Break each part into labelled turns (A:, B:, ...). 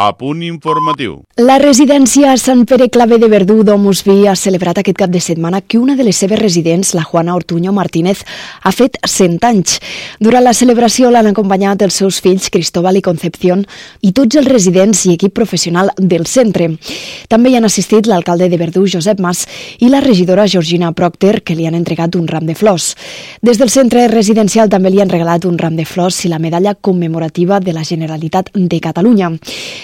A: a punt informatiu.
B: La residència Sant Pere Clave de Verdú d'Omus Vi ha celebrat aquest cap de setmana que una de les seves residents, la Juana Ortuño Martínez, ha fet 100 anys. Durant la celebració l'han acompanyat els seus fills Cristóbal i Concepción i tots els residents i equip professional del centre. També hi han assistit l'alcalde de Verdú, Josep Mas, i la regidora Georgina Procter, que li han entregat un ram de flors. Des del centre residencial també li han regalat un ram de flors i la medalla commemorativa de la Generalitat de Catalunya.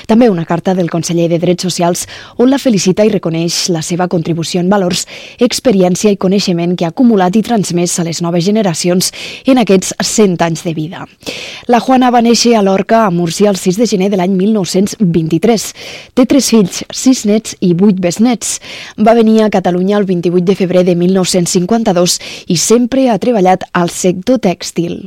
B: També una carta del conseller de Drets Socials on la felicita i reconeix la seva contribució en valors, experiència i coneixement que ha acumulat i transmès a les noves generacions en aquests 100 anys de vida. La Juana va néixer a Lorca, a Múrcia, el 6 de gener de l'any 1923. Té tres fills, sis nets i vuit besnets. Va venir a Catalunya el 28 de febrer de 1952 i sempre ha treballat al sector tèxtil.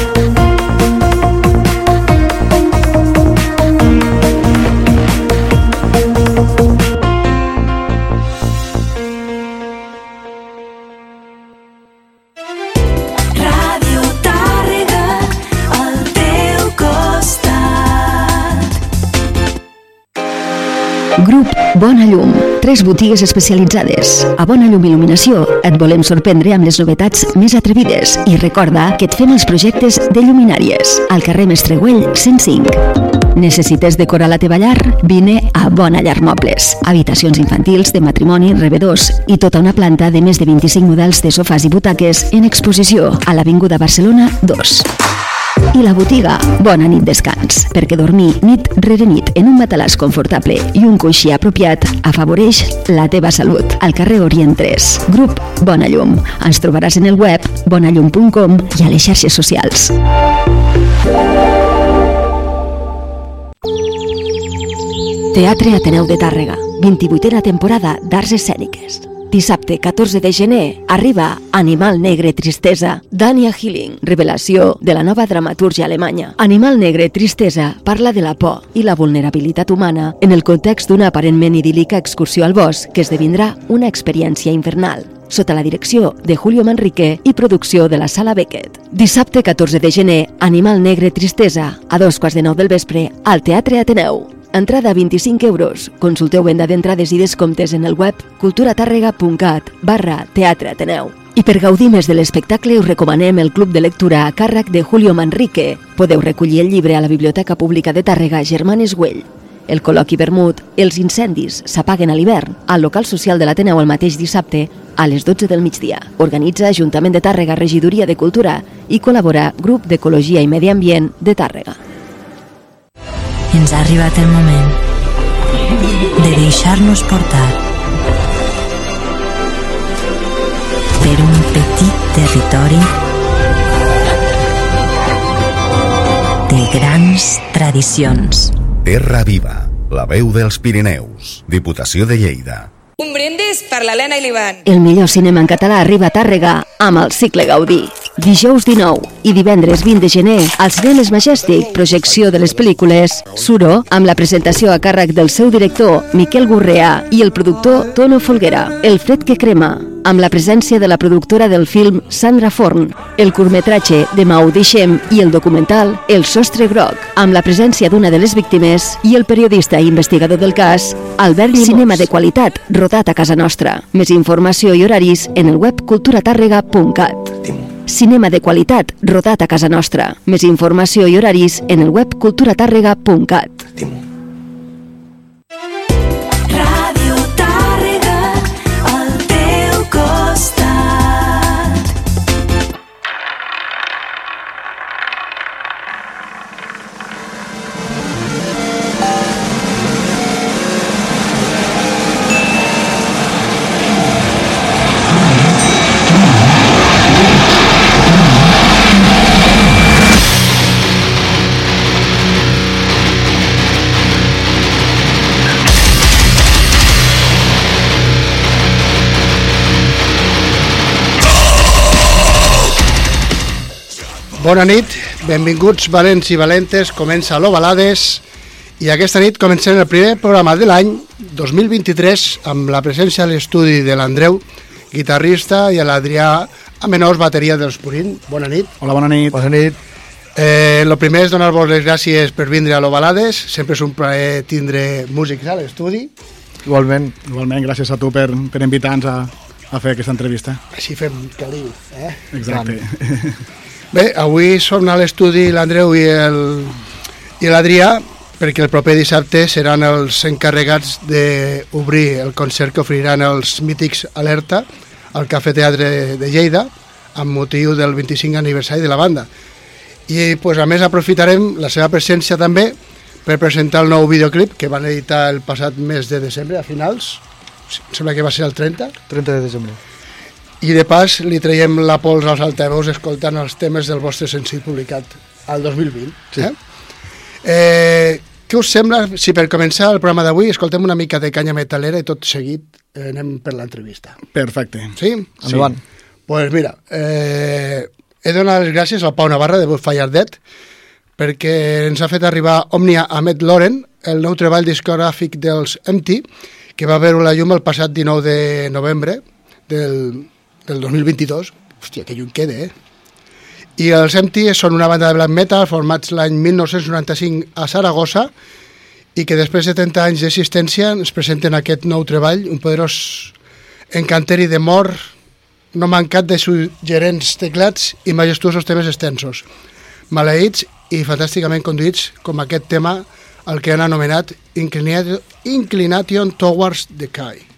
C: Grup Bona Llum. Tres botigues especialitzades. A Bona Llum Il·luminació et volem sorprendre amb les novetats més atrevides i recorda que et fem els projectes de lluminàries al carrer Mestregüell 105. Necessites decorar la teva llar? Vine a Bona Llar Mobles. Habitacions infantils, de matrimoni, rebedors i tota una planta de més de 25 models de sofàs i butaques en exposició a l'Avinguda Barcelona 2 i la botiga Bona nit descans, perquè dormir nit rere nit en un matalàs confortable i un coixí apropiat afavoreix la teva salut. Al carrer Orient 3, grup Bona Llum. Ens trobaràs en el web bonallum.com i a les xarxes socials. Teatre Ateneu de Tàrrega, 28a temporada d'Arts Escèniques. Dissabte 14 de gener arriba Animal Negre Tristesa, Dania Healing, revelació de la nova dramatúrgia alemanya. Animal Negre Tristesa parla de la por i la vulnerabilitat humana en el context d'una aparentment idíl·lica excursió al bosc que esdevindrà una experiència infernal sota la direcció de Julio Manrique i producció de la Sala Beckett. Dissabte 14 de gener, Animal Negre Tristesa, a dos quarts de nou del vespre, al Teatre Ateneu. Entrada 25 euros. Consulteu venda d'entrades i descomptes en el web culturatàrrega.cat barra Teatre Ateneu. I per gaudir més de l'espectacle us recomanem el Club de Lectura a càrrec de Julio Manrique. Podeu recollir el llibre a la Biblioteca Pública de Tàrrega Germanes Güell. El col·loqui vermut Els incendis s'apaguen a l'hivern al local social de l'Ateneu el mateix dissabte a les 12 del migdia. Organitza Ajuntament de Tàrrega Regidoria de Cultura i col·labora Grup d'Ecologia i Medi Ambient de Tàrrega.
D: Ens ha arribat el moment de deixar-nos portar per un petit territori de grans tradicions.
E: Terra Viva, la veu dels Pirineus, Diputació de Lleida.
F: Un brindis per l'Helena i l'Ivan.
C: El millor cinema en català arriba a Tàrrega amb el cicle Gaudí. Dijous 19 i divendres 20 de gener als Cinemes Majestic, projecció de les pel·lícules Suro, amb la presentació a càrrec del seu director Miquel Gurrea i el productor Tono Folguera. El fred que crema, amb la presència de la productora del film Sandra Forn, el curtmetratge de Mau Deixem i el documental El sostre groc, amb la presència d'una de les víctimes i el periodista i investigador del cas, Albert Cinema de qualitat, rodat a casa nostra. Més informació i horaris en el web culturatàrrega.cat. Cinema de qualitat, rodat a casa nostra. Més informació i horaris en el web culturatàrrega.cat.
G: Bona nit, benvinguts valents i valentes, comença l'Ovalades
A: I aquesta nit comencem el primer programa de l'any 2023 amb la presència a l'estudi de l'Andreu, guitarrista, i a l'Adrià Amenós, bateria dels Purín. Bona nit.
G: Hola, bona nit.
H: Bona nit.
A: Eh, lo primer és donar-vos les gràcies per vindre a l'Ovalades. Sempre és un plaer tindre músics a l'estudi.
H: Igualment.
G: Igualment, gràcies a tu per, per invitar-nos a, a fer aquesta entrevista.
A: Així fem caliu, eh?
G: Exacte.
A: Bé, avui som a l'estudi l'Andreu i el- i l'Adrià perquè el proper dissabte seran els encarregats d'obrir el concert que oferiran els mítics Alerta al Cafè Teatre de Lleida amb motiu del 25 aniversari de la banda. I pues, a més aprofitarem la seva presència també per presentar el nou videoclip que van editar el passat mes de desembre, a finals, em sembla que va ser el 30,
H: 30 de desembre.
A: I de pas li traiem la pols als altaveus escoltant els temes del vostre senzill publicat al 2020.
H: Sí.
A: Eh? Eh, què us sembla si per començar el programa d'avui escoltem una mica de canya metalera i tot seguit eh, anem per l'entrevista?
G: Perfecte.
A: Sí?
H: Endavant.
A: pues mira, eh, he de donar les gràcies al Pau Navarra de Bullfire Dead perquè ens ha fet arribar Omnia Ahmed Loren, el nou treball discogràfic dels MT, que va veure la llum el passat 19 de novembre del, del 2022. Hòstia, que lluny queda, eh? I els MT són una banda de black metal formats l'any 1995 a Saragossa i que després de 30 anys d'existència ens presenten aquest nou treball, un poderós encanteri de mort no mancat de suggerents teclats i majestuosos temes extensos, maleïts i fantàsticament conduïts com aquest tema el que han anomenat Inclination, Towards the Sky.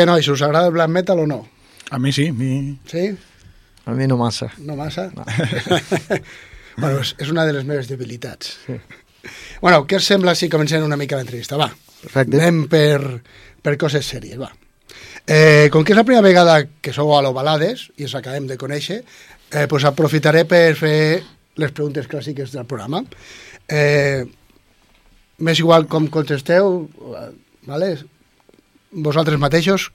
A: Què, nois, us agrada el black metal o no?
G: A mi sí, a mi...
A: Sí?
H: A mi no massa.
A: No massa? No. bueno, és, és una de les meves debilitats. Sí. Bueno, què us sembla si comencem una mica l'entrevista? Va,
H: Perfecte.
A: anem per, per coses sèries, va. Eh, com que és la primera vegada que sou a l'Ovalades i ens acabem de conèixer, eh, pues aprofitaré per fer les preguntes clàssiques del programa. Eh, M'és igual com contesteu, eh, vale? Vosaltres mateixos,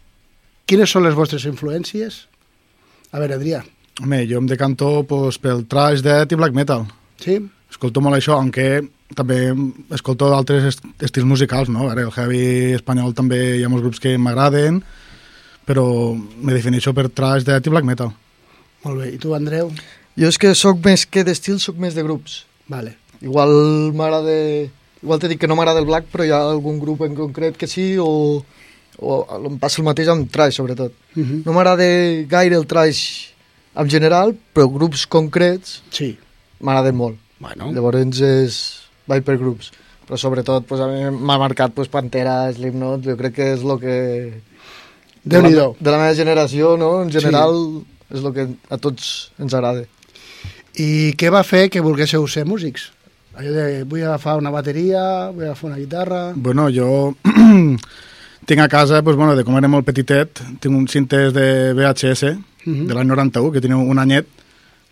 A: quines són les vostres influències? A veure, Adrià.
G: Home, jo em decanto pues, pel trash, death i black metal.
A: Sí?
G: Escolto molt això, aunque també escolto d'altres est estils musicals, no? A veure, el heavy espanyol també hi ha molts grups que m'agraden, però me defineixo per trash, death i black metal.
A: Molt bé. I tu, Andreu?
H: Jo és que sóc més que d'estil, sóc més de grups.
A: Vale.
H: Igual m'agrada... Igual t'he dit que no m'agrada el black, però hi ha algun grup en concret que sí, o, o em passa el mateix amb trash, sobretot.
A: Uh -huh.
H: No m'agrada gaire el trash en general, però grups concrets
A: Sí.
H: m'agraden molt.
A: Bueno.
H: Llavors és... vaig per grups. Però sobretot pues, a mi m'ha marcat pues, Pantera, Slipknot, jo crec que és el que... de, la,
A: Déu-n'hi-do.
H: de la meva generació, no? En general, sí. és el que a tots ens agrada.
A: I què va fer que volguéssiu ser músics? Allò de vull agafar una bateria, vull agafar una guitarra...
G: Bueno, jo tinc a casa, pues, bueno, de com era molt petitet, tinc uns cintes de VHS
A: Mhm.
G: de l'any 91, que tenia un anyet,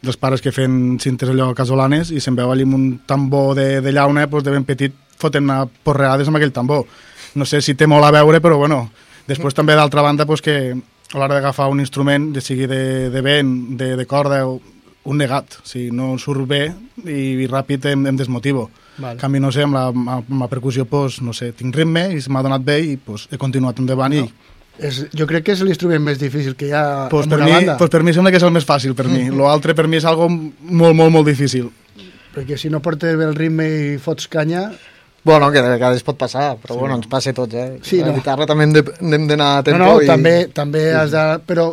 G: dels pares que feien cintes allò casolanes i se'm veu allà amb un tambor de, de llauna pues, de ben petit fotent porreades amb aquell tambor. No sé si té molt a veure, però bueno. Després també d'altra banda pues, que a l'hora d'agafar un instrument, ja sigui de, de vent, de, de corda, o un negat. Si no surt bé i, i ràpid em, em desmotivo.
A: Vale.
G: En canvi, no sé, amb la, amb la percussió, pues, no sé, tinc ritme i se m'ha donat bé i pues, he continuat endavant i
A: És, jo crec que és l'instrument més difícil que hi ha
G: pues,
A: en
G: per,
A: una
G: mi,
A: banda.
G: pues, per mi sembla que és el més fàcil per mi. Lo altre per mi és algo molt, molt, molt difícil.
A: Perquè si no portes bé el ritme i fots canya...
H: Bueno, que de vegades pot passar, però sí. bueno, ens passa a tots, eh?
A: Sí,
H: la
A: no.
H: guitarra també hem d'anar a
A: No,
H: tempo
A: no,
H: i...
A: també, també has de... Però,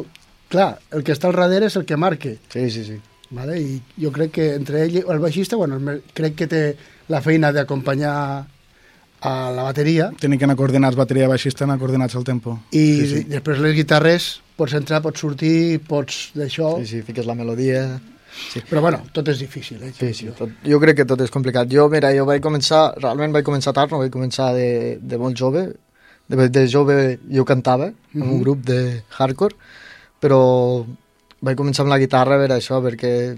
A: clar, el que està al darrere és el que marque.
H: Sí, sí, sí.
A: Vale? I jo crec que entre ell i el baixista, bueno, crec que té la feina d'acompanyar a la bateria
G: Tenen que anar coordinats, bateria baixista, anar coordinats al tempo.
A: i
G: Sí, sí.
A: després les guitarres pots entrar, pots sortir, pots d'això...
H: Sí, sí, fiques la melodia... Sí.
A: Però bueno, tot és difícil, eh?
H: Sí, sí, tot, jo crec que tot és complicat. Jo, mira, jo vaig començar, realment vaig començar tard, no vaig començar de, de molt jove. De, de jove jo cantava en un
A: Mhm.
H: grup de hardcore, però vaig començar amb la guitarra a veure això, perquè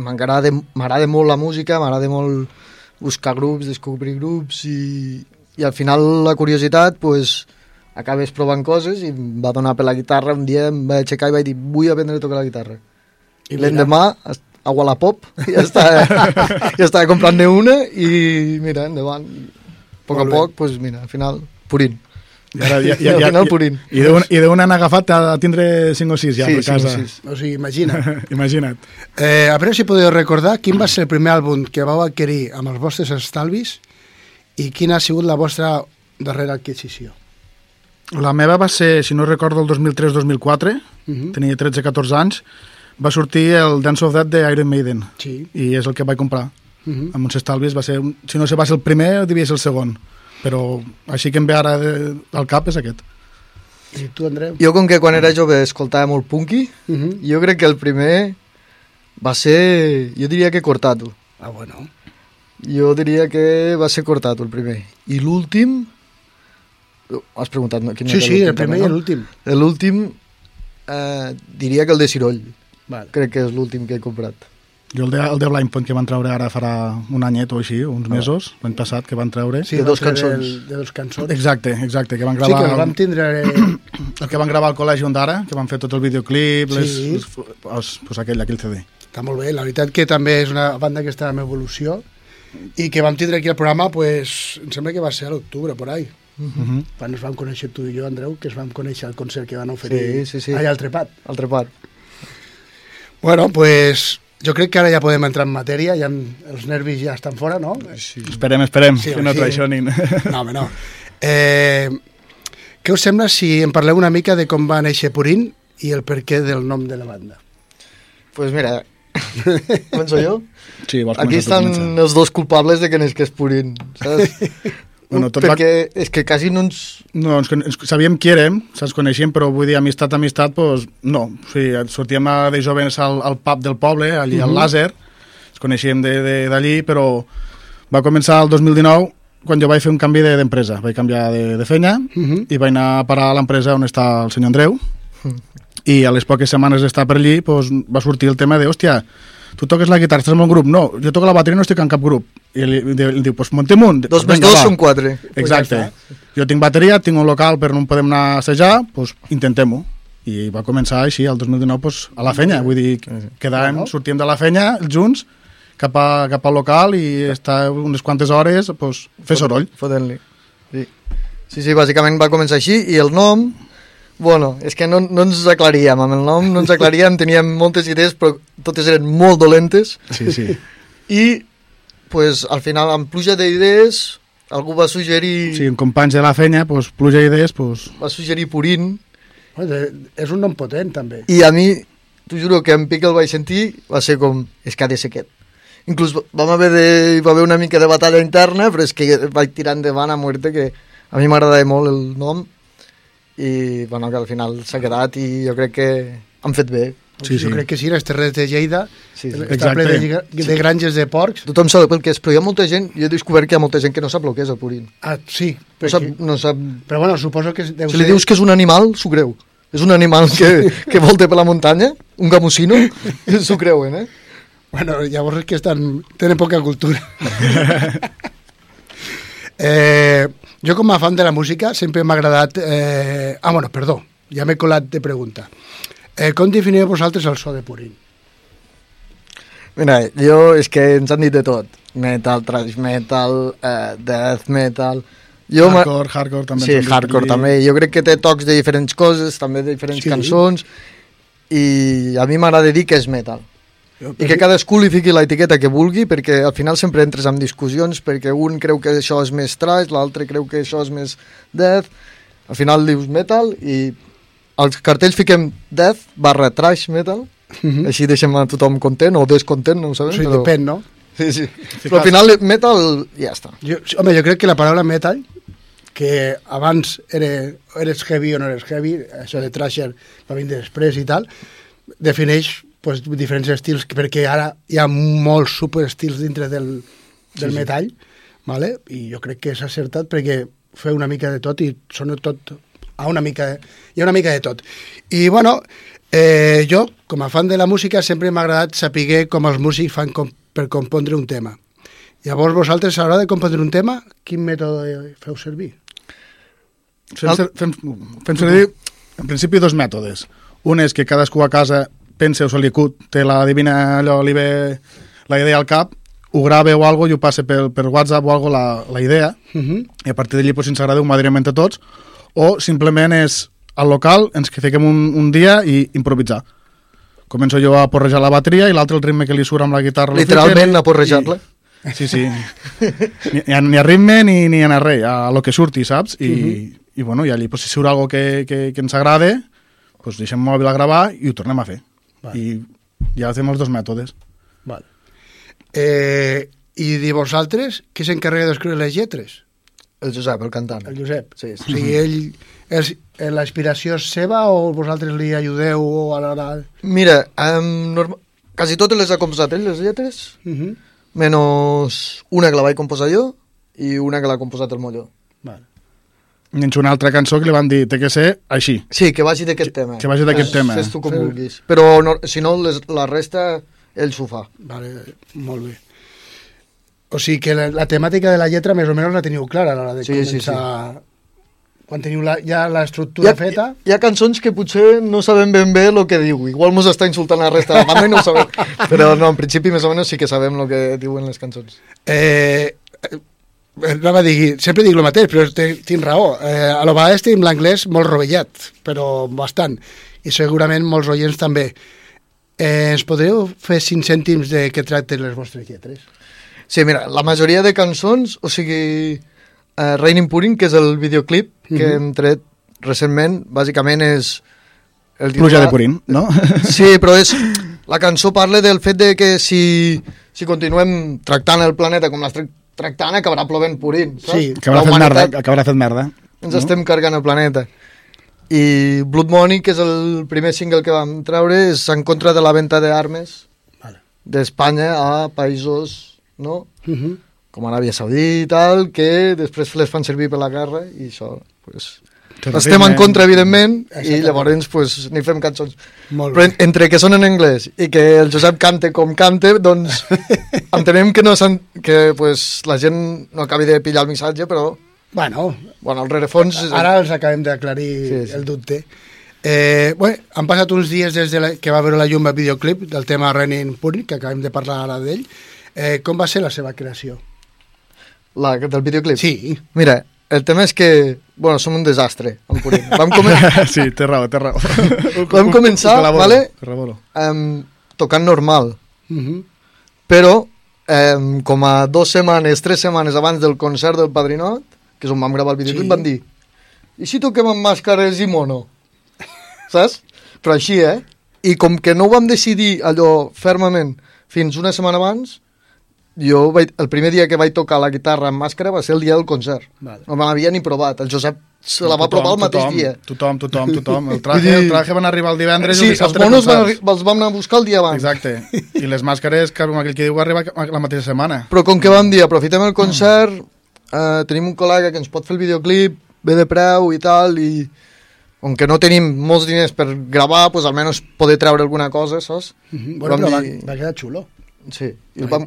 H: m'agrada m'agrada molt la música, m'agrada molt buscar grups, descobrir grups i, i al final la curiositat, pues, acabes provant coses i em va donar per la guitarra. Un dia em vaig aixecar i vaig dir, vull aprendre a tocar la guitarra.
A: I
H: l'endemà, a Wallapop, ja estava, ja estava comprant-ne una i mira, endavant. A poc a
A: bé.
H: poc, pues mira, al final, purín.
G: I, ara, ja,
H: I al final purín.
G: I d'un i d'un han agafat a tindre 5 o 6 ja
H: Sí,
G: per casa.
H: sis.
A: O sigui, imagina.
G: Imagina't.
A: Eh, a veure si podeu recordar quin va ser el primer àlbum que vau adquirir amb els vostres estalvis i quina ha sigut la vostra darrera adquisició.
G: La meva va ser, si no recordo, el 2003-2004,
A: Mhm.
G: tenia 13-14 anys, va sortir el Dance of Death de Iron Maiden,
A: Sí.
G: i és el que vaig comprar.
A: Mhm.
G: Amb uns estalvis va ser, un- si no se va ser el primer, devia ser el segon. Però així que em ve ara de, al cap és aquest.
A: I tu, Andreu?
H: Jo, com que quan era jove escoltava molt punky,
A: Mhm.
H: jo crec que el primer va ser, jo diria que Cortato.
A: Ah, bueno.
H: Jo diria que va ser Cortato el primer. I l'últim... Has preguntat, no? Quin
A: Sí,
H: era
A: sí, el primer i
H: també, no?
A: l'últim.
H: L'últim eh, diria que el de Ciroll.
A: Vale.
H: Crec que és l'últim que he comprat.
G: Jo el de, el de Blind Point que van treure ara farà un anyet o així, uns mesos, l'any passat, que van treure.
A: Sí,
H: De dos cançons.
A: del- de dos cançons.
G: Exacte, exacte, que van
A: Sí,
G: gravar...
A: que el vam tindre...
G: el que van gravar al col·legi Ondara, que van fer tot el videoclip, les,
A: Sí.
G: les, els, pues aquell, aquell CD.
A: Està molt bé, la veritat que també és una banda que està en evolució i que vam tindre aquí al programa, pues, em sembla que va ser a l'octubre, por ahí.
G: Mhm.
A: Quan ens vam conèixer tu i jo, Andreu, que es vam conèixer al concert que van oferir
H: Sí, sí, sí.
A: allà al Trepat.
H: El trepat.
A: Bueno, pues jo crec que ara ja podem entrar en matèria, ja els nervis ja estan fora, no?
H: Sí.
G: Esperem, esperem,
A: Sí,
G: que no
A: sí.
G: traicionin.
A: No, home, no. Eh, què us sembla si em parleu una mica de com va néixer Purín i el perquè del nom de la banda?
H: pues mira, començo jo?
G: Sí, vols
H: Aquí estan els dos culpables de que n'és que es purin, saps?
G: Bueno, tot
H: perquè és que quasi no ens...
G: No, ens, ens, sabíem qui érem, ens coneixíem, però vull dir, amistat, amistat, doncs, no. O sigui, sortíem a- de joves al, al pub del poble, allí al
A: Mhm.
G: làser, ens coneixíem de- de- d'allí, però va començar el 2019 quan jo vaig fer un canvi de- d'empresa. Vaig canviar de, de feina
A: Mhm.
G: i vaig anar a parar a l'empresa on està el senyor Andreu
H: Mm.
G: i a les poques setmanes d'estar per allí doncs, va sortir el tema de, hòstia, tu toques la guitarra, estàs en un grup? No, jo toco la bateria no estic en cap grup. I li, li, li diu, pues montem un.
H: Dos
G: Pues
H: més dos són quatre.
G: Exacte.
H: Pues
G: jo tinc bateria, tinc un local però no podem anar a assajar, doncs intentem-ho. I va començar així, el 2019, doncs, a la fenya. Vull dir, quedàvem, sortíem de la fenya junts cap, a, cap al local i estar unes quantes hores, doncs, fer soroll.
H: Fotent-li. Sí. sí, sí, bàsicament va començar així i el nom... Bueno, és que no, no ens aclaríem amb el nom, no ens aclaríem, teníem moltes idees, però totes eren molt dolentes.
G: Sí, sí.
H: I, pues, al final, amb pluja d'idees, algú va suggerir,
G: Sí, en companys de la fenya, doncs, pluja d'idees, doncs...
H: va suggerir Purín,
A: és un nom potent, també.
H: i a mi, t'ho juro que en pic el vaig sentir, va ser com, és que ha de ser aquest. Inclús vam haver de, hi va haver una mica de batalla interna, però és que vaig tirar endavant a muerte, que a mi m'agradava molt el nom, i bueno, que al final s'ha quedat i jo crec que han fet bé.
A: Sí, jo crec que sí, les terres de Lleida,
H: Sí, sí.
A: està ple de, de granges de porcs.
H: Tothom sap el que és, però hi ha molta gent, jo he descobert que hi ha molta gent que no sap el que és el purín.
A: Ah, sí.
H: No sap, no sap...
A: Però bueno, suposo que deu
H: Si li dius que és un animal, s'ho creu. És un animal que, que volta per la muntanya, un gamusino, s'ho creuen, eh?
A: Bueno, llavors és que estan, tenen poca cultura. eh, jo com a fan de la música sempre m'ha agradat... Eh... Ah, bueno, perdó, ja m'he colat de pregunta. Eh, com definireu vosaltres el so de Purín?
H: Mira, jo és que ens han dit de tot. Metal, thrash metal, eh, death metal... Jo
G: Hardcore, hardcore també
H: Sí, hardcore també. Jo crec que té tocs de diferents coses, també de diferents
A: Sí.
H: cançons, i a mi m'agrada dir que és metal.
A: Jo,
H: I que cadascú li fiqui l'etiqueta que vulgui, perquè al final sempre entres en discussions, perquè un creu que això és més trash, l'altre creu que això és més death, al final dius metal, i als cartells fiquem death barra trash metal,
A: Mhm.
H: així deixem a tothom content o descontent, no ho sabem.
A: Sí, depèn, no?
H: Sí, sí. Però al final metal ja està.
A: Jo, home, jo crec que la paraula metal, que abans era, eres heavy o no eres heavy, això de trasher va vindre després i tal, defineix pues, diferents estils, perquè ara hi ha molts superestils dintre del, del
H: Sí, sí.
A: metall, vale? i jo crec que s'ha acertat perquè fer una mica de tot i sona tot a una mica, hi ha una mica de tot. I bueno, eh, jo, com a fan de la música, sempre m'ha agradat saber com els músics fan com, per compondre un tema. Llavors, vosaltres, a l'hora de compondre un tema, quin mètode feu servir?
G: Fem, ser, fem, fem servir, en principi, dos mètodes. Un és que cadascú a casa pensa o se li acut, té la divina, allò, li ve la idea al cap, ho grave o algo i ho passe per, per WhatsApp o algo la, la idea,
A: Uh -huh.
G: i a partir d'allí, pues, si ens agrada, ho madriem entre tots, o simplement és al local, ens que fiquem un, un dia i improvisar. Començo jo a porrejar la bateria i l'altre el ritme que li surt amb la guitarra.
H: Literalment, a porrejar-la.
G: i- Sí, sí. Ni, ni, a, ritme ni, ni a res, a lo que surti, saps? I,
A: Mhm.
G: i bueno, i allí, pues, si surt algo que, que, que ens agrade, pues, deixem el mòbil a gravar i ho tornem a fer.
A: Vale.
G: I ja fem els dos mètodes.
A: Vale. Eh, I de vosaltres, qui s'encarrega d'escriure les lletres?
H: El Josep, el cantant.
A: El Josep.
H: Sí,
A: O
H: sí.
A: sigui, ell, és, eh, la inspiració és seva o vosaltres li ajudeu o a l'hora...
H: Mira, um, norma... quasi totes les ha composat ell, les lletres,
A: Uh -huh.
H: menys una que la vaig composar jo i una que l'ha composat el Molló.
A: vale.
G: I ens una altra cançó que li van dir, té que ser així.
H: Sí, que vagi d'aquest tema.
G: que vagi d'aquest tema.
H: Fes tu com
A: Fes-
H: vulguis. Però no, si no, les, la resta ell s'ho fa.
A: Vale, molt bé. O sigui que la, la temàtica de la lletra més o menys la teniu clara a l'hora de
H: Sí, sí,
A: començar... Quan teniu la, ja l'estructura feta...
H: Hi ha cançons que potser no sabem ben bé el que diu. Igual mos està insultant la resta de la banda i no ho sabem. Però no, en principi més o menys sí que sabem el que diuen les cançons.
A: Eh, eh, anava a dir, sempre dic el mateix, però te- tinc raó. Eh, a lo vegades tenim l'anglès molt rovellat, però bastant. I segurament molts oients també. Eh, ens podríeu fer cinc cèntims de què tracten les vostres lletres?
H: Sí, mira, la majoria de cançons, o sigui, uh, Raining Purin, que és el videoclip que
A: Mhm.
H: hem tret recentment, bàsicament és... El
G: Pluja de
H: titular-
G: Purín, no?
H: Sí, però és... La cançó parla del fet de que si, si continuem tractant el planeta com l'estem tractant acabarà plovent purint, saps?
A: Sí.
G: Acabarà fet merda. Acabarà fet merda.
H: ens estem cargant el planeta. I Blood Money, que és el primer single que vam treure, és en contra de la venda d'armes
A: Vale.
H: d'Espanya a països, no?
A: Uh -huh.
H: com Aràbia Saudí i tal, que després les fan servir per la guerra i això, pues,
G: Terrorisme.
H: estem en contra, evidentment, i llavors pues, ni fem cançons.
A: Molt
H: Però entre que són en anglès i que el Josep cante com cante, doncs entenem que, no que pues, la gent no acabi de pillar el missatge, però
A: Bueno,
H: bueno, el rerefons...
A: ara els acabem d'aclarir
H: Sí, sí.
A: el dubte. Eh, bé, han passat uns dies des de la, que va veure la llum el videoclip del tema Renin Purin, que acabem de parlar ara d'ell. Eh, com va ser la seva creació?
H: La, del videoclip?
A: Sí.
H: Mira, el tema és que, bueno, som un desastre, en Purín. Vam, comen
G: sí, té raó, té raó.
H: vam començar,
G: Colaboro,
H: vale, um, tocant normal,
A: Uh -huh.
H: però um, com a dues setmanes, tres setmanes abans del concert del Padrinot, que és on vam gravar el videoclip,
A: Sí.
H: sí. van dir i si toquem amb màscares i mono? Saps? Però així, eh? I com que no ho vam decidir allò fermament fins una setmana abans, jo vaig, el primer dia que vaig tocar la guitarra amb màscara va ser el dia del concert.
A: Vale.
H: No me l'havia ni provat. El Josep se la va
G: Tothom,
H: provar el mateix
G: tothom,
H: dia.
G: Tothom, tothom, tothom. El traje,
H: dir-
G: el traje van arribar el divendres i
H: Sí,
G: el
H: els
G: dissabte
H: monos van,
G: concerts.
H: arri- els vam anar a buscar el dia abans.
G: Exacte. I les màscares, que com aquell que diu, va arribar la mateixa setmana.
H: Però com que vam dir, aprofitem el concert, eh, tenim un col·lega que ens pot fer el videoclip, bé de preu i tal, i com que no tenim molts diners per gravar, pues almenys poder treure alguna cosa, saps?
A: Uh -huh. Bueno, però va,
H: dir-
A: va quedar xulo.
H: Sí. I el vam...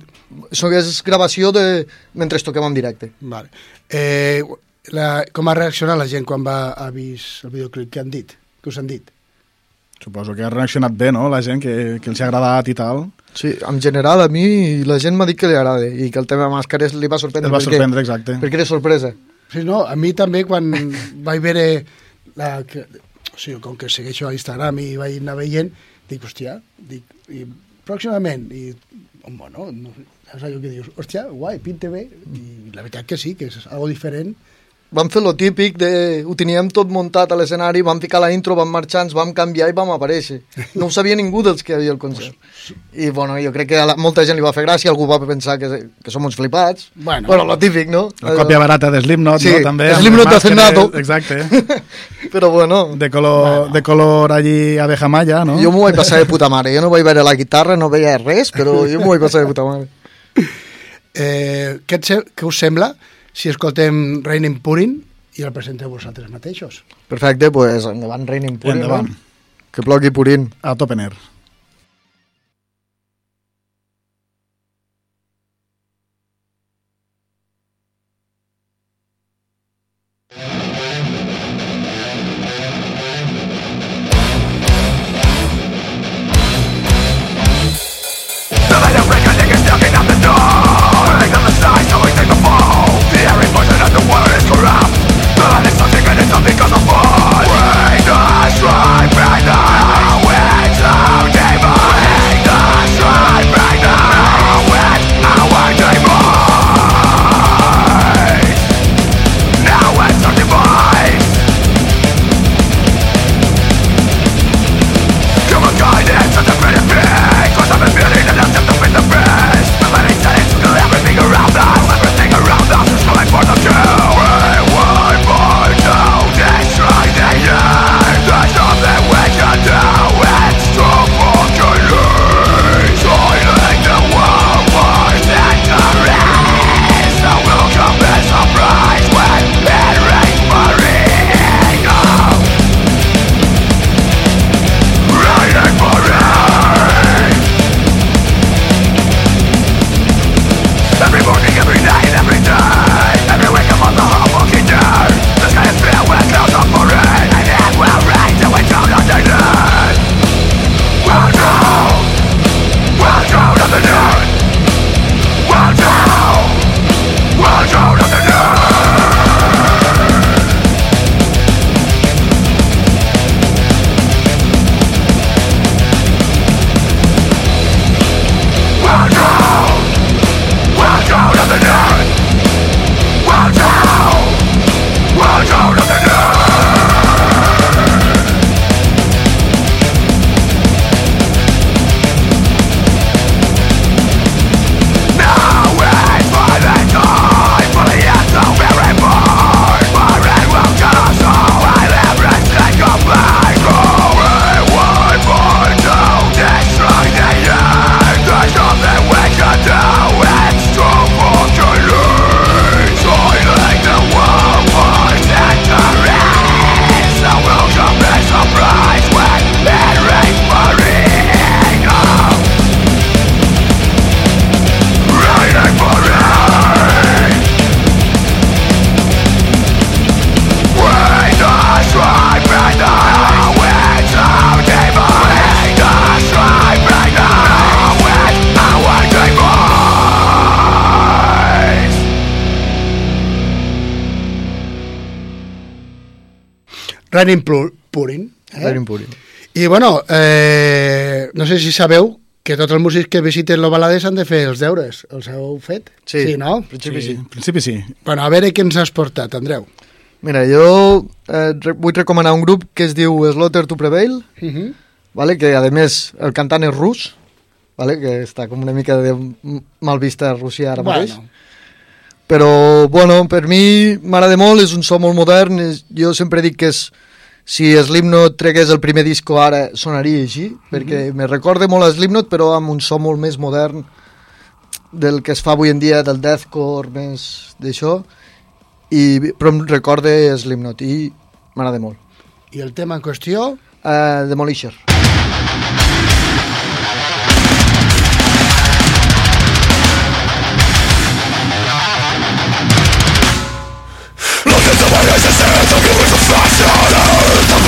H: Això és gravació de... mentre toquem en directe.
A: Vale. Eh, la, com ha reaccionat la gent quan va, ha vist el videoclip? Què han dit? Què us han dit?
G: Suposo que ha reaccionat bé, no?, la gent, que, que els ha agradat i tal.
H: Sí, en general a mi la gent m'ha dit que li agrada i que el tema de màscares li va sorprendre.
G: El va
H: perquè-
G: sorprendre, exacte.
H: Perquè era sorpresa.
A: Sí, no, a mi també quan vaig veure la, que, o sigui, com que segueixo a Instagram i vaig anar veient, dic, hòstia, dic, i pròximament, i, bueno, no, saps allò que dius, hòstia, guai, pinta bé, i la veritat que sí, que és algo diferent.
H: Vam fer lo típic de... Ho teníem tot muntat a l'escenari, vam ficar la intro, vam marxar, ens vam canviar i vam aparèixer. No ho sabia ningú dels que hi havia al concert. I, bueno, jo crec que a la, molta gent li va fer gràcia, algú va pensar que, que som uns flipats.
A: Bueno.
H: bueno lo típic, no?
G: La còpia barata de Slipknot,
H: Sí,
G: no?, també. amb
H: Slipknot de Zenado.
G: Exacte.
H: Però bueno,
G: De color, de color allí abeja maya, no?
H: jo m'ho vaig passar de puta mare. Jo no vaig veure la guitarra, no veia res, però jo m'ho vaig passar de puta mare.
A: Eh, què, et, què us sembla si escoltem Reigning Purin i el presenteu vosaltres mateixos?
H: Perfecte, doncs pues, endavant, Reigning Purin.
G: Endavant.
H: Que plogui Purin.
G: A Topener.
A: Plu- Purin. Eh?
I: Running Purin.
A: I, bueno, eh, no sé si sabeu que tots els músics que visiten l'Ovalades han de fer els deures. Els heu fet?
I: Sí,
A: sí no?
I: en principi sí.
G: En principi sí.
A: Bueno, a veure què ens has portat, Andreu.
I: Mira, jo eh, re- vull recomanar un grup que es diu Slaughter to Prevail,
A: Uh -huh.
I: vale? que a més el cantant és rus, vale? que està com una mica de mal vista a Rússia ara mateix.
A: Bueno,
I: Però, bueno, per mi m'agrada molt, és un so molt modern, és, jo sempre dic que és, si Slipknot tregués el primer disco ara sonaria així, perquè me recorda molt a Slipknot, però amb un so molt més modern del que es fa avui en dia, del deathcore, més d'això, i, però em recorda Slipknot i m'agrada molt.
A: I el tema en qüestió...
I: Uh, Demolisher.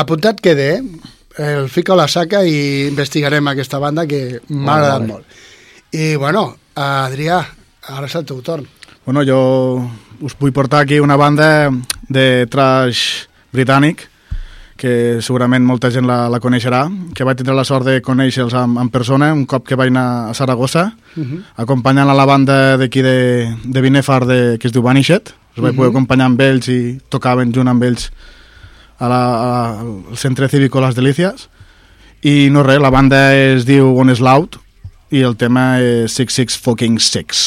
A: Apuntat queda, eh? El fico a la saca i investigarem aquesta banda que m'ha agradat
I: vale.
A: molt. I, bueno, Adrià, ara és el teu torn.
G: Bueno, jo us vull portar aquí una banda de trash britànic que segurament molta gent la, la coneixerà, que vaig tindre la sort de conèixer-los en, en persona un cop que vaig anar a Saragossa,
A: Uh -huh.
G: acompanyant a la banda d'aquí de, de Binefar de, que es diu Vanishet. Els vaig
A: Mhm.
G: poder acompanyar amb ells i tocaven junt amb ells a la, a, al centre cívico Las Delicias. I no res, la banda es diu Honest Loud i el tema és 66 fucking 6.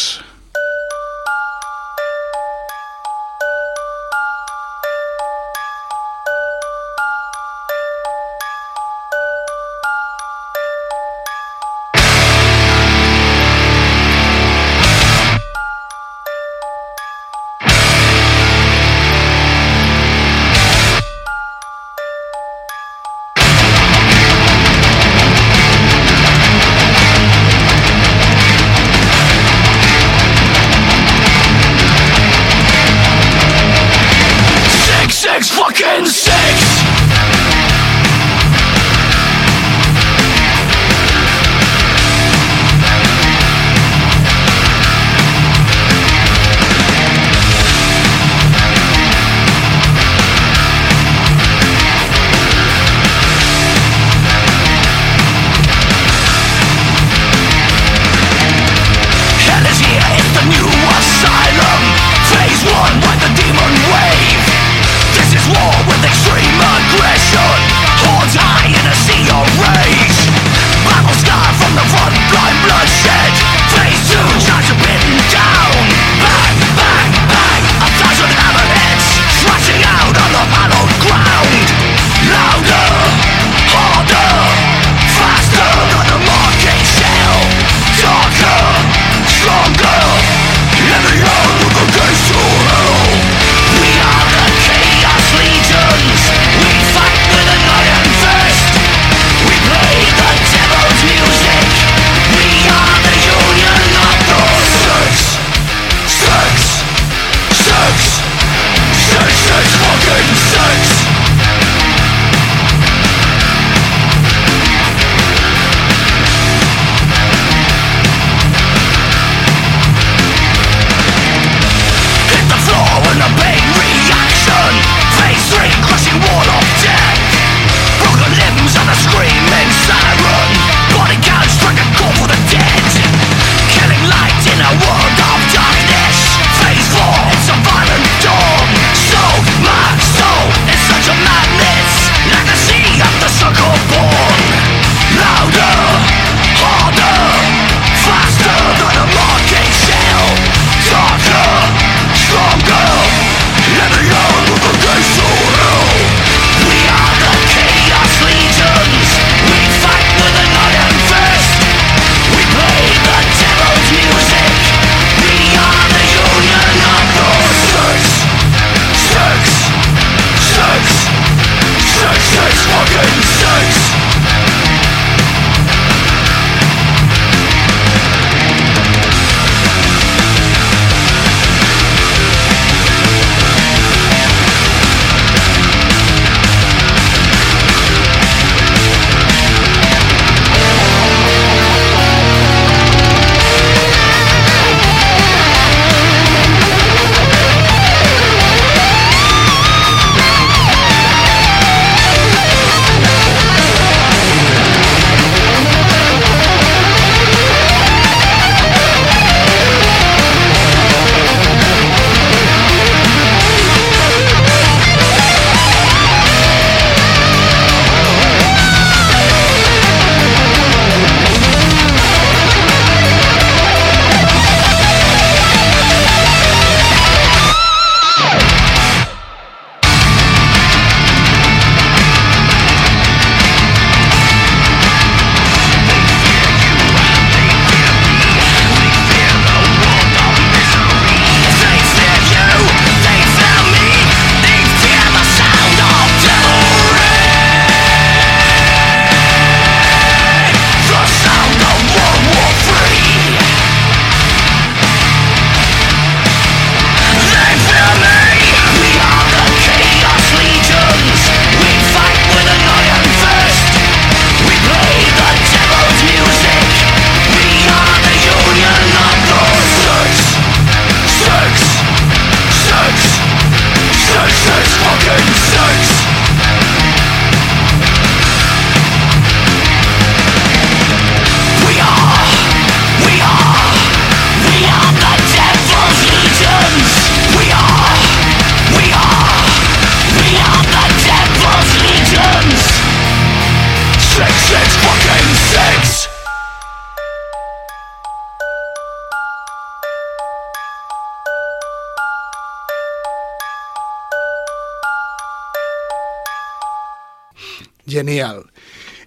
A: Genial.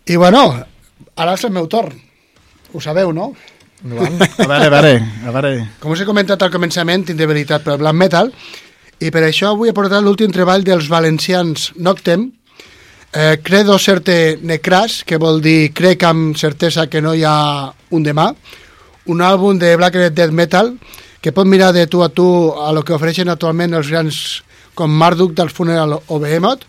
A: I bueno, ara és el meu torn. Ho sabeu, no?
H: Endavant.
G: A veure, a veure, a veure.
A: Com us he comentat al començament, tinc debilitat pel black metal i per això avui he portat l'últim treball dels valencians Noctem, eh, Credo Certe Necras, que vol dir crec amb certesa que no hi ha un demà, un àlbum de black death metal que pot mirar de tu a tu a lo que ofereixen actualment els grans com Marduk del Funeral o Behemoth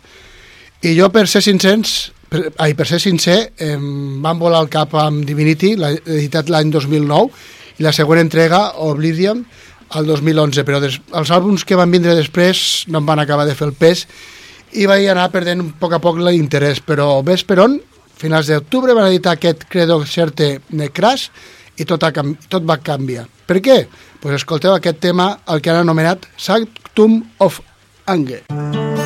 A: i jo per ser sincers per, ai, per ser sincer em van volar el cap amb Divinity l'ha editat l'any 2009 i la següent entrega Oblivion al 2011 però des, els àlbums que van vindre després no em van acabar de fer el pes i vaig anar perdent a poc a poc l'interès però ves per on finals d'octubre van editar aquest Credo Certe Necras i tot, cam- tot va canviar. Per què? Pues escolteu aquest tema, el que han anomenat Sanctum of Anger.
J: Thank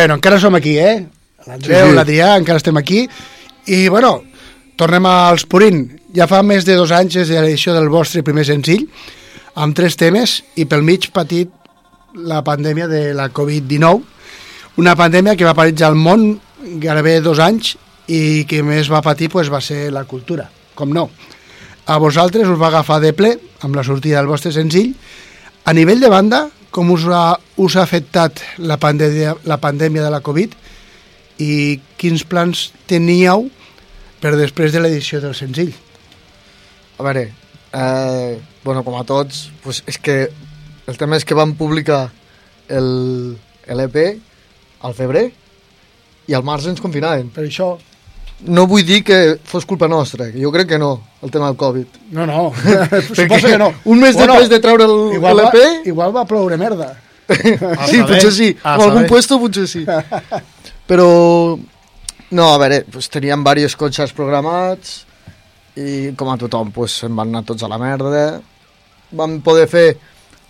A: Bueno, encara som aquí, eh? L'Andreu,
H: Sí, sí.
A: l'Adrià, encara estem aquí. I, bueno, tornem als Purín. Ja fa més de dos anys des de l'edició del vostre primer senzill, amb tres temes, i pel mig patit la pandèmia de la Covid-19, una pandèmia que va paralitzar el món gairebé dos anys i que més va patir pues, va ser la cultura, com no. A vosaltres us va agafar de ple amb la sortida del vostre senzill. A nivell de banda, com us ha, us ha afectat la pandèmia, la pandèmia de la Covid i quins plans teníeu per després de l'edició del senzill?
H: A veure, eh, bueno, com a tots, pues és que el tema és que vam publicar el l'EP al febrer i al març ens confinaven.
A: Per això...
H: No vull dir que fos culpa nostra, que jo crec que no, el tema del Covid.
A: No, no, suposo que no.
H: un mes després de treure el-
A: igual va-
H: l'EP...
A: Igual va ploure merda.
H: sí, potser sí. En algun puesto potser sí. Però, no, a veure, pues, teníem diversos concerts programats i com a tothom, pues, se'n van anar tots a la merda. Vam poder fer,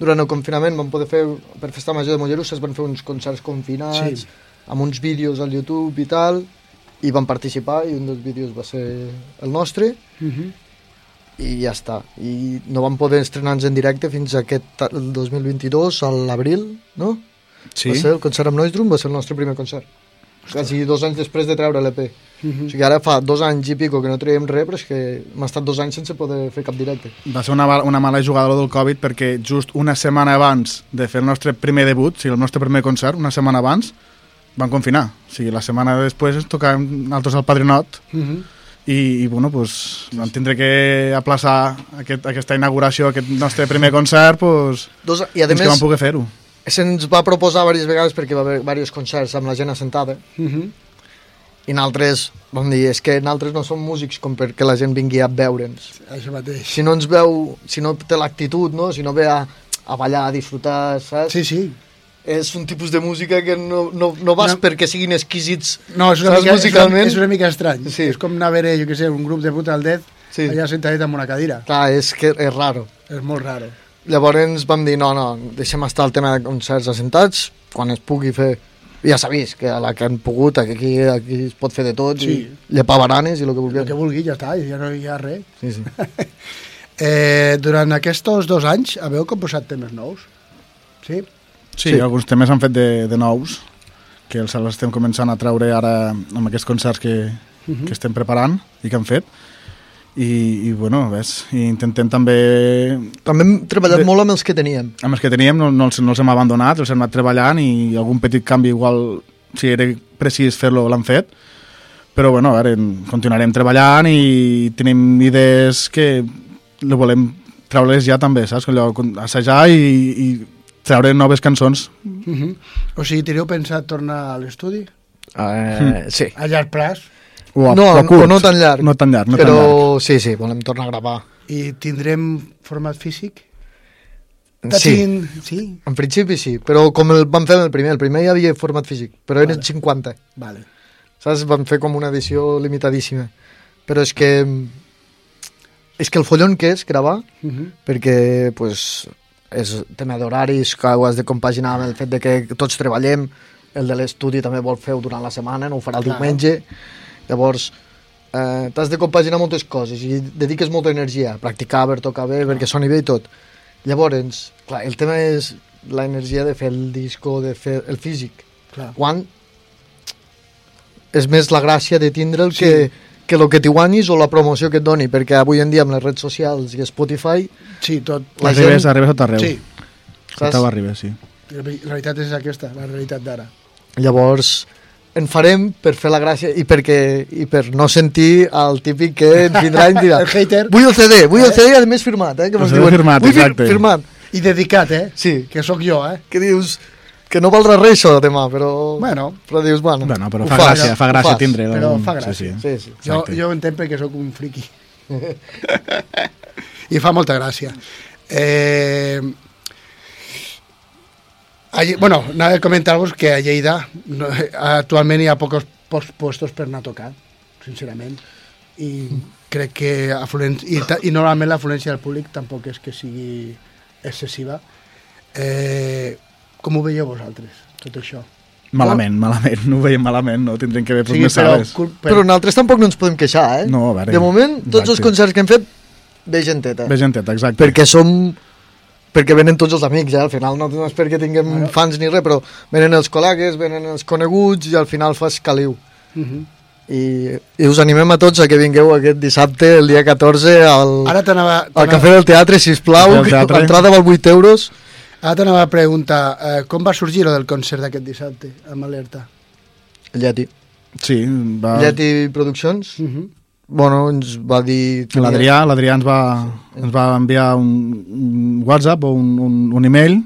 H: durant el confinament, vam poder fer, per Festa Major de Mollerussa, es van fer uns concerts confinats,
A: Sí.
H: amb uns vídeos al YouTube i tal, i vam participar i un dels vídeos va ser el nostre
A: Uh -huh.
H: i ja està. I no vam poder estrenar-nos en directe fins aquest el 2022, a l'abril, no?
G: Sí.
H: Va ser el concert amb Noisdrum, va ser el nostre primer concert. Quasi dos anys després de treure l'EP.
A: Mhm.
H: O sigui, ara fa dos anys i pico que no traiem res, però és que hem estat dos anys sense poder fer cap directe.
G: Va ser una, una mala jugada del Covid perquè just una setmana abans de fer el nostre primer debut, o sigui, el nostre primer concert, una setmana abans, van confinar. O sigui, la setmana després ens tocàvem nosaltres al Padrinot
A: Uh -huh.
G: i, i bueno, pues, vam tindre que aplaçar aquest, aquesta inauguració, aquest nostre primer concert, pues,
H: Dos, I a
G: que
H: més,
G: vam poder fer-ho.
H: se'ns va proposar diverses vegades perquè va haver diversos concerts amb la gent assentada
A: Uh -huh.
H: i nosaltres vam dir, és que nosaltres no som músics com perquè la gent vingui a veure'ns.
A: Això mateix.
H: Si no ens veu, si no té l'actitud, no? si no ve a, a ballar, a disfrutar, saps?
A: Sí, sí.
H: És un tipus de música que no, no, no vas
A: No.
H: perquè siguin exquisits
A: No, és una, mica, és, una,
H: musicalment.
A: és una mica estrany.
H: Sí.
A: És com anar a veure, jo què sé, un grup de Brutal Death
H: Sí.
A: allà sentadet en una cadira.
H: Clar, és que és raro.
A: És molt raro.
H: Llavors vam dir, no, no, deixem estar el tema de concerts assentats, quan es pugui fer... Ja s'ha vist que a la que han pogut, aquí, aquí es pot fer de tot,
A: Sí.
H: i llepar baranes i el que
A: El
H: vulguem.
A: que vulgui, ja està, ja no hi ha res.
H: Sí, sí.
A: Eh, durant aquests dos anys haveu composat temes nous? Sí?
G: Sí, sí. alguns temes han fet de, de nous, que els estem començant a treure ara amb aquests concerts que, uh
A: Mhm.
G: -huh. que estem preparant i que han fet. I, i bueno, ves, i intentem també...
H: També hem treballat
G: De-
H: molt amb els que teníem.
G: Amb els que teníem no, no, els, no els hem abandonat, els hem anat treballant i algun petit canvi igual, si era precís fer-lo, l'han fet. Però bueno, a veure, continuarem treballant i tenim idees que le volem treure-les ja també, saps? Allò, assajar i, i treure noves cançons.
A: Uh -huh. O sigui, teniu pensat tornar a l'estudi?
H: Eh, sí.
A: A llarg plaç?
G: O, a,
H: no,
G: o a curt.
H: o no tan llarg.
G: No tan llarg, no
H: però
G: tan llarg.
H: sí, sí, volem tornar a gravar.
A: I tindrem format físic?
H: Sí,
A: sí?
H: en principi sí, però com el vam fer el primer, el primer hi havia format físic, però eren
A: Vale.
H: 50.
A: Vale.
H: Saps? Vam fer com una edició limitadíssima. Però és que... És que el follon que és gravar,
A: Uh -huh.
H: perquè pues, és tema d'horaris, que ho has de compaginar amb el fet de que tots treballem, el de l'estudi també vol fer-ho durant la setmana, no ho farà el
A: Clar.
H: diumenge, llavors eh, t'has de compaginar moltes coses i dediques molta energia a practicar, per tocar bé, perquè soni bé i tot. Llavors, clar, el tema és l'energia de fer el disco, de fer el físic.
A: Clar.
H: Quan és més la gràcia de tindre'l
A: Sí.
H: que, que el que t'hi guanyis o la promoció que et doni, perquè avui en dia amb les redes socials i Spotify
A: Sí, tot.
H: La
G: arribes,
H: gent-
G: arribes a tot arreu.
A: Sí,
G: A tot arribes, sí.
A: la realitat és aquesta, la realitat d'ara.
H: Llavors, en farem per fer la gràcia i, perquè, i per no sentir el típic que ens vindrà i dirà
A: El hater.
H: vull el CD, vull el CD i a més firmat, eh? Que
G: El CD
H: diuen,
G: firmat,
H: vull
G: exacte.
H: firmat.
A: I dedicat, eh?
H: Sí,
A: Que sóc jo, eh?
H: que dius que no valdrà res això demà, però...
A: Bueno.
H: però dius, bueno,
G: Bueno, però fa
H: fas,
G: gràcia, fa gràcia
H: fas.
G: tindre
A: Però
G: algun-
A: fa gràcia.
G: Sí, sí.
H: Sí, sí.
A: Jo, jo entenc perquè sóc un friqui. I fa molta gràcia. Eh, a, Lle- bueno, anava a comentar-vos que a Lleida no, actualment hi ha pocs, pocs puestos per anar a tocar, sincerament. I crec que afluent, i, ta- i normalment l'afluència del públic tampoc és que sigui excessiva. Eh, com ho veieu vosaltres, tot això?
G: Malament, malament, no ho veiem malament, no tindrem que veure
H: Sí,
G: més
H: però,
G: sales.
H: però nosaltres tampoc no ens podem queixar, eh?
G: No, a veure,
H: De moment, tots els
G: exacte.
H: concerts que hem fet, ve genteta.
G: Ve genteta, exacte.
H: Perquè som... Perquè venen tots els amics, eh? Al final no, no és perquè tinguem fans ni res, però venen els col·legues, venen els coneguts i al final fas caliu.
A: Mhm.
H: I, I us animem a tots a que vingueu aquest dissabte, el dia 14, al,
A: Ara t'anava...
H: al Cafè del Teatre,
G: del
H: que
G: Teatre.
H: l'entrada val 8 euros.
A: Ara t'anava a preguntar, eh, com va sorgir lo del concert d'aquest dissabte, amb Alerta?
H: Lleti.
G: Sí, va...
H: Lleti Produccions.
A: Uh -huh.
H: Bueno, ens va dir...
G: L'Adrià l'Adrià ens, va, ens va enviar un, un WhatsApp o un, un, un email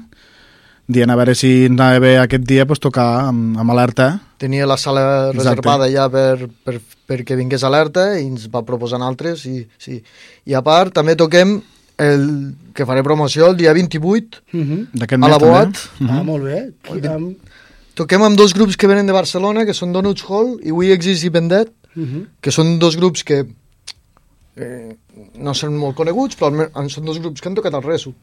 G: dient a veure si ens anava bé aquest dia pues, tocar amb, amb alerta.
H: Tenia la sala
G: Exacte.
H: reservada ja per, per, perquè vingués alerta i ens va proposar altres. I, sí. I a part, també toquem el que faré promoció el dia 28
A: Uh -huh.
H: A la
G: mes, també.
H: Boat.
A: Ah, molt bé. Qui, amb...
H: Toquem amb dos grups que venen de Barcelona, que són Donuts Hall i We Exist i Vendet,
A: Uh -huh.
H: que són dos grups que eh, no són molt coneguts, però són dos grups que han tocat al Resu.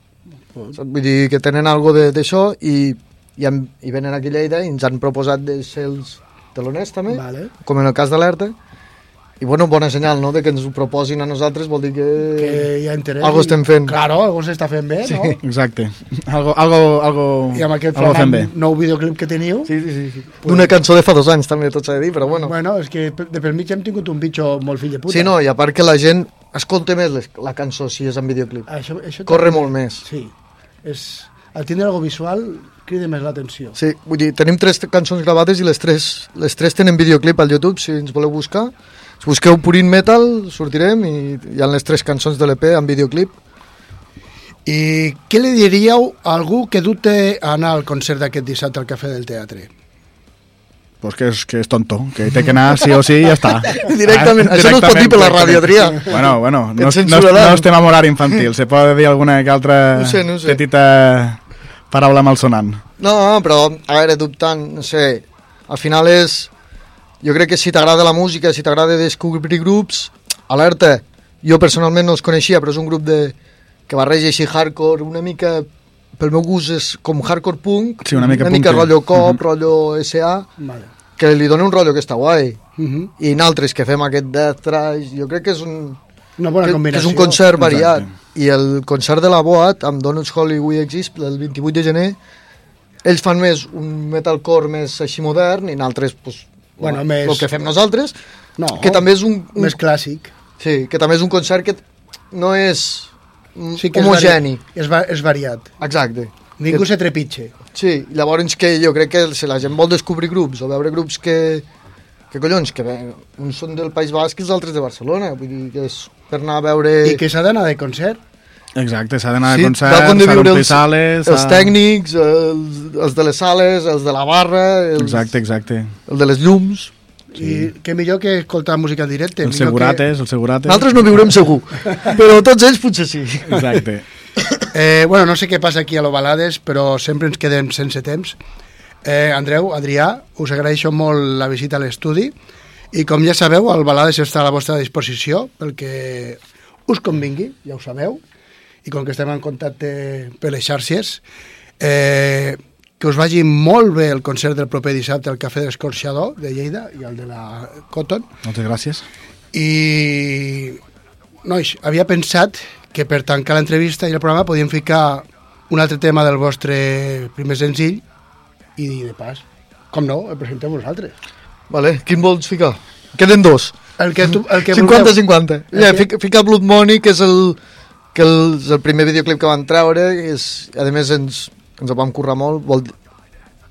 H: Saps? Vull dir que tenen algo de- d'això i, i, han, i venen aquí a Lleida i ens han proposat de ser els teloners també,
A: Vale.
H: com en el cas d'Alerta. I bueno, bona senyal, no?, de que ens ho proposin a nosaltres, vol dir que...
A: Que hi ha interès.
H: Algo estem fent.
A: Claro, algo s'està fent bé,
H: Sí.
A: no?
G: Exacte. Algo, algo, algo,
A: I amb aquest
G: algo fem bé.
A: nou videoclip que teniu...
H: Sí, sí, sí. sí. D'una cançó de fa dos anys, també, tot s'ha de dir, però bueno.
A: Bueno, és que de per mig hem tingut un bitxo molt fill de puta.
H: Sí, no, i a part que la gent escolta més les, la cançó si és en videoclip.
A: Això, això
H: Corre molt més.
A: Sí. És, al tindre algo visual crida més l'atenció.
H: Sí, vull dir, tenim tres cançons gravades i les tres, les tres tenen videoclip al YouTube, si ens voleu buscar. Si busqueu Purin Metal, sortirem i hi ha les tres cançons de l'EP en videoclip.
A: I què li diríeu a algú que dubte a anar al concert d'aquest dissabte al Cafè del Teatre?
G: Pues que és, que és tonto, que té que anar sí o sí i ja està.
H: Directament. Això no es pot dir per la ràdio, Adrià.
G: Bueno, bueno, no, no, no, no estem amb horari infantil, se pot dir alguna que altra
H: No sé, no sé.
G: petita paraula malsonant.
H: No, però, a veure, dubtant, no sé, al final és... Jo crec que si t'agrada la música, si t'agrada descobrir grups, alerta, jo personalment no els coneixia, però és un grup de, que barreja així hardcore, una mica, pel meu gust és com hardcore punk,
G: Sí, una mica
H: una mica rotllo cop,
G: Mhm.
H: rotllo SA,
A: Vale.
H: que li dona un rotllo que està guai.
A: Uh -huh.
H: I naltres que fem aquest death thrash, jo crec que és un,
A: Una bona
H: que, que
A: combinació.
H: és un concert variat.
G: Exacte.
H: I el concert de la Boat, amb Donuts Hall i We Exist, el 28 de gener, ells fan més un metalcore més així modern i nosaltres, pues,
A: Bueno,
H: el,
A: més-
H: el que fem nosaltres,
A: No,
H: que també és un, un,
A: Més clàssic.
H: sí, que també és un concert que no és
A: Sí que
H: homogeni.
A: És, vari és, va és variat.
H: Exacte.
A: Ningú
H: Que-
A: se trepitge.
H: Sí, llavors que jo crec que si la gent vol descobrir grups o veure grups que, que collons, que bé, uns són del País Basc i els altres de Barcelona, vull dir que és per anar a veure...
A: I que s'ha d'anar de concert.
G: Exacte, s'ha d'anar
H: Sí,
G: a concert,
H: val com de
G: s'ha d'omplir
H: els,
G: sales...
H: els tècnics, els, els de les sales, els de la barra, els,
G: Exacte, exacte.
H: el de les llums.
A: I que millor que escoltar música en directe.
G: Els segurates, els segurates...
H: Nosaltres no viurem segur, però tots ells potser sí.
G: Exacte.
A: Eh, bueno, no sé què passa aquí a l'Ovalades, però sempre ens quedem sense temps. Eh, Andreu, Adrià, us agraeixo molt la visita a l'estudi i com ja sabeu, el Balades està a la vostra disposició pel que us convingui, ja ho sabeu, i com que estem en contacte per les xarxes, eh, que us vagi molt bé el concert del proper dissabte al Cafè de l'Escorxador de Lleida i el de la Cotton,
G: Moltes gràcies.
A: i, nois, havia pensat que per tancar l'entrevista i el programa podíem ficar un altre tema del vostre primer senzill i de pas, com no, el presenteu vosaltres.
H: Vale, quin vols ficar? Queden dos.
A: El que, tu, el que
H: 50-50.
A: El
H: Ja, fica, fica Blood Money, que és el, que el, el primer videoclip que van treure, és, a més ens, ens el vam currar molt, vol,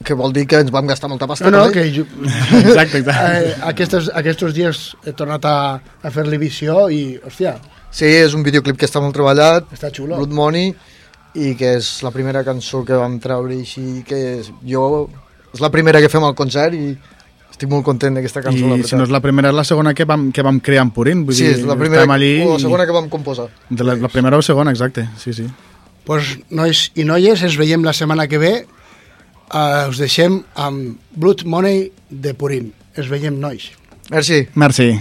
H: que vol dir que ens vam gastar molta pasta.
A: No, no, que jo,
G: Exacte, exacte.
A: eh, aquests, aquests dies he tornat a, a fer-li visió i, hòstia,
H: Sí, és un videoclip que està molt treballat,
A: està xulo.
H: Blood Money, i que és la primera cançó que vam treure així, que és, jo... És la primera que fem al concert i estic molt content d'aquesta cançó, la
G: I si no és la primera, és la segona que vam, que vam crear en Purín. Vull
H: Sí,
G: dir,
H: és la primera
G: allí
H: o la
G: i-
H: segona que vam composar.
G: De la, la primera o segona, exacte, sí, sí.
A: pues, nois i noies, ens veiem la setmana que ve. Uh, us deixem amb Blood Money de Purín. Ens veiem, nois.
H: Merci.
G: Merci.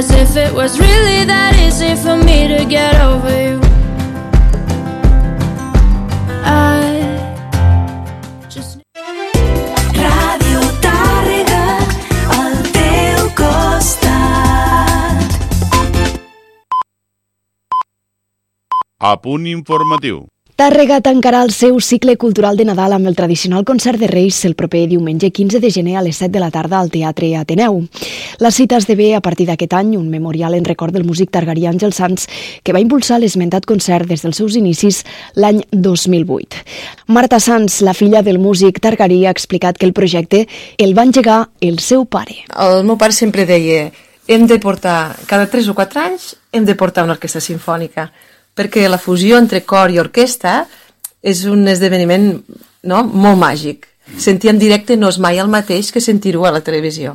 J: As if it was really that easy for me to get over you. I
K: Ràdio Tàrrega, al teu costat.
L: A punt informatiu.
B: Tàrrega tancarà el seu cicle cultural de Nadal amb el tradicional concert de Reis el proper diumenge 15 de gener a les 7 de la tarda al Teatre Ateneu. La cita esdevé a partir d'aquest any un memorial en record del músic targarí Àngel Sanz que va impulsar l'esmentat concert des dels seus inicis l'any 2008. Marta Sanz, la filla del músic targarí, ha explicat que el projecte el va engegar el seu pare.
M: El meu pare sempre deia hem de portar, cada 3 o 4 anys, hem de portar una orquestra sinfònica, perquè la fusió entre cor i orquestra és un esdeveniment no, molt màgic. Sentir en directe no és mai el mateix que sentir-ho a la televisió.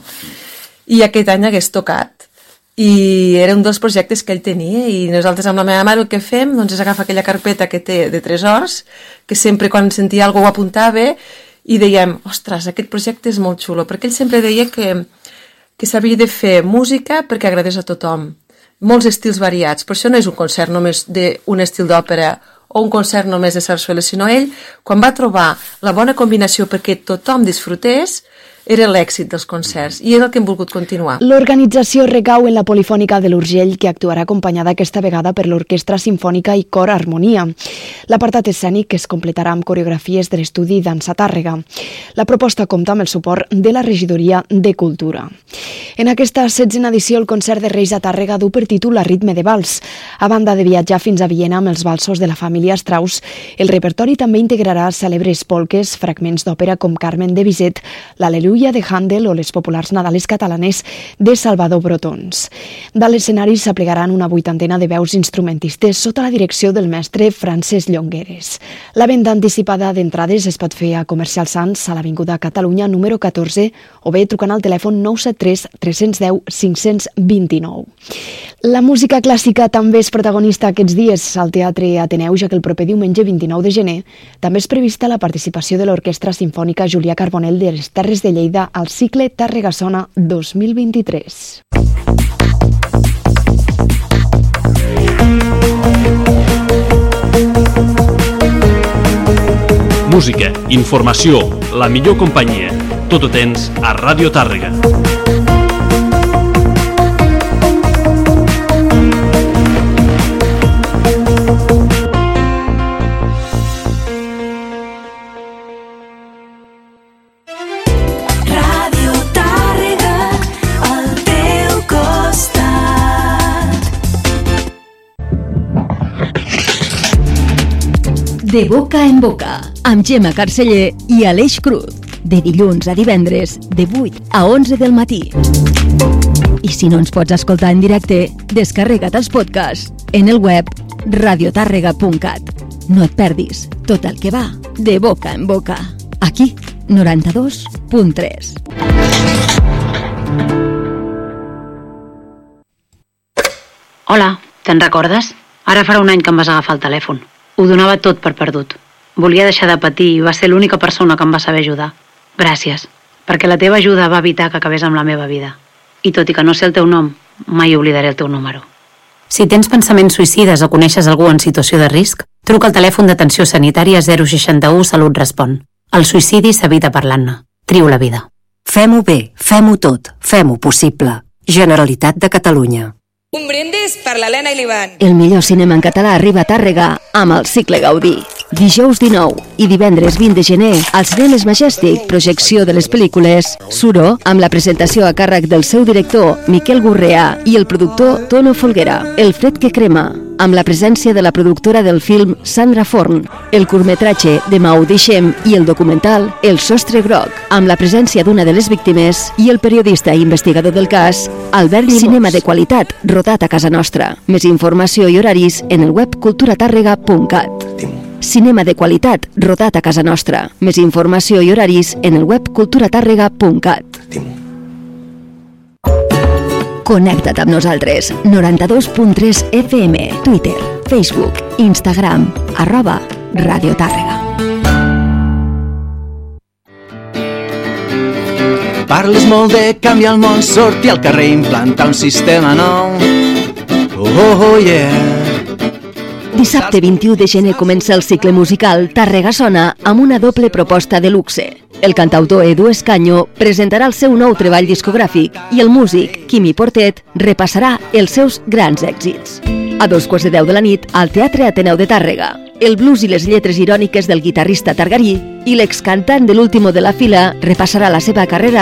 M: I aquest any hagués tocat. I era un dels projectes que ell tenia i nosaltres amb la meva mare el que fem doncs, és agafar aquella carpeta que té de tresors, que sempre quan sentia alguna ho apuntava i dèiem, ostres, aquest projecte és molt xulo, perquè ell sempre deia que, que s'havia de fer música perquè agradés a tothom. Molts estils variats, per això no és un concert només d'un estil d'òpera o un concert només de sarsuela, sinó ell, quan va trobar la bona combinació perquè tothom disfrutés, era l'èxit dels concerts i era el que hem volgut continuar.
B: L'organització recau en la Polifònica de l'Urgell, que actuarà acompanyada aquesta vegada per l'Orquestra Simfònica i Cor Harmonia. L'apartat escènic es completarà amb coreografies de l'estudi Dansa Tàrrega. La proposta compta amb el suport de la Regidoria de Cultura. En aquesta setzena edició, el concert de Reis a Tàrrega du per títol A ritme de vals. A banda de viatjar fins a Viena amb els valsos de la família Strauss, el repertori també integrarà cèlebres polques, fragments d'òpera com Carmen de Bizet, l'Aleluia de Handel o les populars nadales catalanes de Salvador Brotons. De l'escenari s'aplegaran una vuitantena de veus instrumentistes sota la direcció del mestre Francesc Llongueres. La venda anticipada d'entrades es pot fer a Comercial Sants a l'Avinguda Catalunya número 14 o bé trucant al telèfon 973 310 529. La música clàssica també és protagonista aquests dies al Teatre Ateneu, ja que el proper diumenge 29 de gener també és prevista la participació de l'Orquestra Simfònica Julià Carbonell de les Terres de Lleida al cicle Tàrrega Sona 2023.
N: Música, informació, la millor companyia. Tot ho tens a Ràdio Tàrrega.
C: De boca en boca, amb Gemma Carceller i Aleix Cruz. De dilluns a divendres, de 8 a 11 del matí. I si no ens pots escoltar en directe, descarrega't els podcasts en el web radiotàrrega.cat. No et perdis tot el que va de boca en boca. Aquí, 92.3.
O: Hola, te'n recordes? Ara farà un any que em vas agafar el telèfon. Ho donava tot per perdut. Volia deixar de patir i va ser l'única persona que em va saber ajudar. Gràcies, perquè la teva ajuda va evitar que acabés amb la meva vida. I tot i que no sé el teu nom, mai oblidaré el teu número. Si tens pensaments suïcides o coneixes algú en situació de risc, truca al telèfon d'atenció sanitària 061 Salut Respon. El suïcidi s'evita parlant-ne. Trio la vida.
P: Fem-ho bé, fem-ho tot, fem-ho possible. Generalitat de Catalunya.
F: Un brindis per l'Helena i l'Ivan.
C: El millor cinema en català arriba a Tàrrega amb el cicle Gaudí. Dijous 19 i divendres 20 de gener als Cinemes Majestic, projecció de les pel·lícules Suro, amb la presentació a càrrec del seu director Miquel Gurrea i el productor Tono Folguera. El fred que crema, amb la presència de la productora del film Sandra Forn, el curtmetratge de Mau Deixem i el documental El sostre groc, amb la presència d'una de les víctimes i el periodista i investigador del cas, Albert Llimós. Cinema de qualitat, rodat a casa nostra. Més informació i horaris en el web culturatàrrega.cat. Cinema de qualitat, rodat a casa nostra. Més informació i horaris en el web culturatàrrega.cat. Connecta't amb nosaltres. 92.3 FM, Twitter, Facebook, Instagram, arroba Radio Tàrrega.
I: Parles molt de canviar el món, sortir al carrer i implantar un sistema nou. Oh, oh, oh yeah.
C: Dissabte 21 de gener comença el cicle musical Tàrrega Sona amb una doble proposta de luxe. El cantautor Edu Escanyo presentarà el seu nou treball discogràfic i el músic Quimi Portet repassarà els seus grans èxits. A dos quarts de deu de la nit, al Teatre Ateneu de Tàrrega, el blues i les lletres iròniques del guitarrista targarí i l'excantant de l'último de la fila repassarà la seva carrera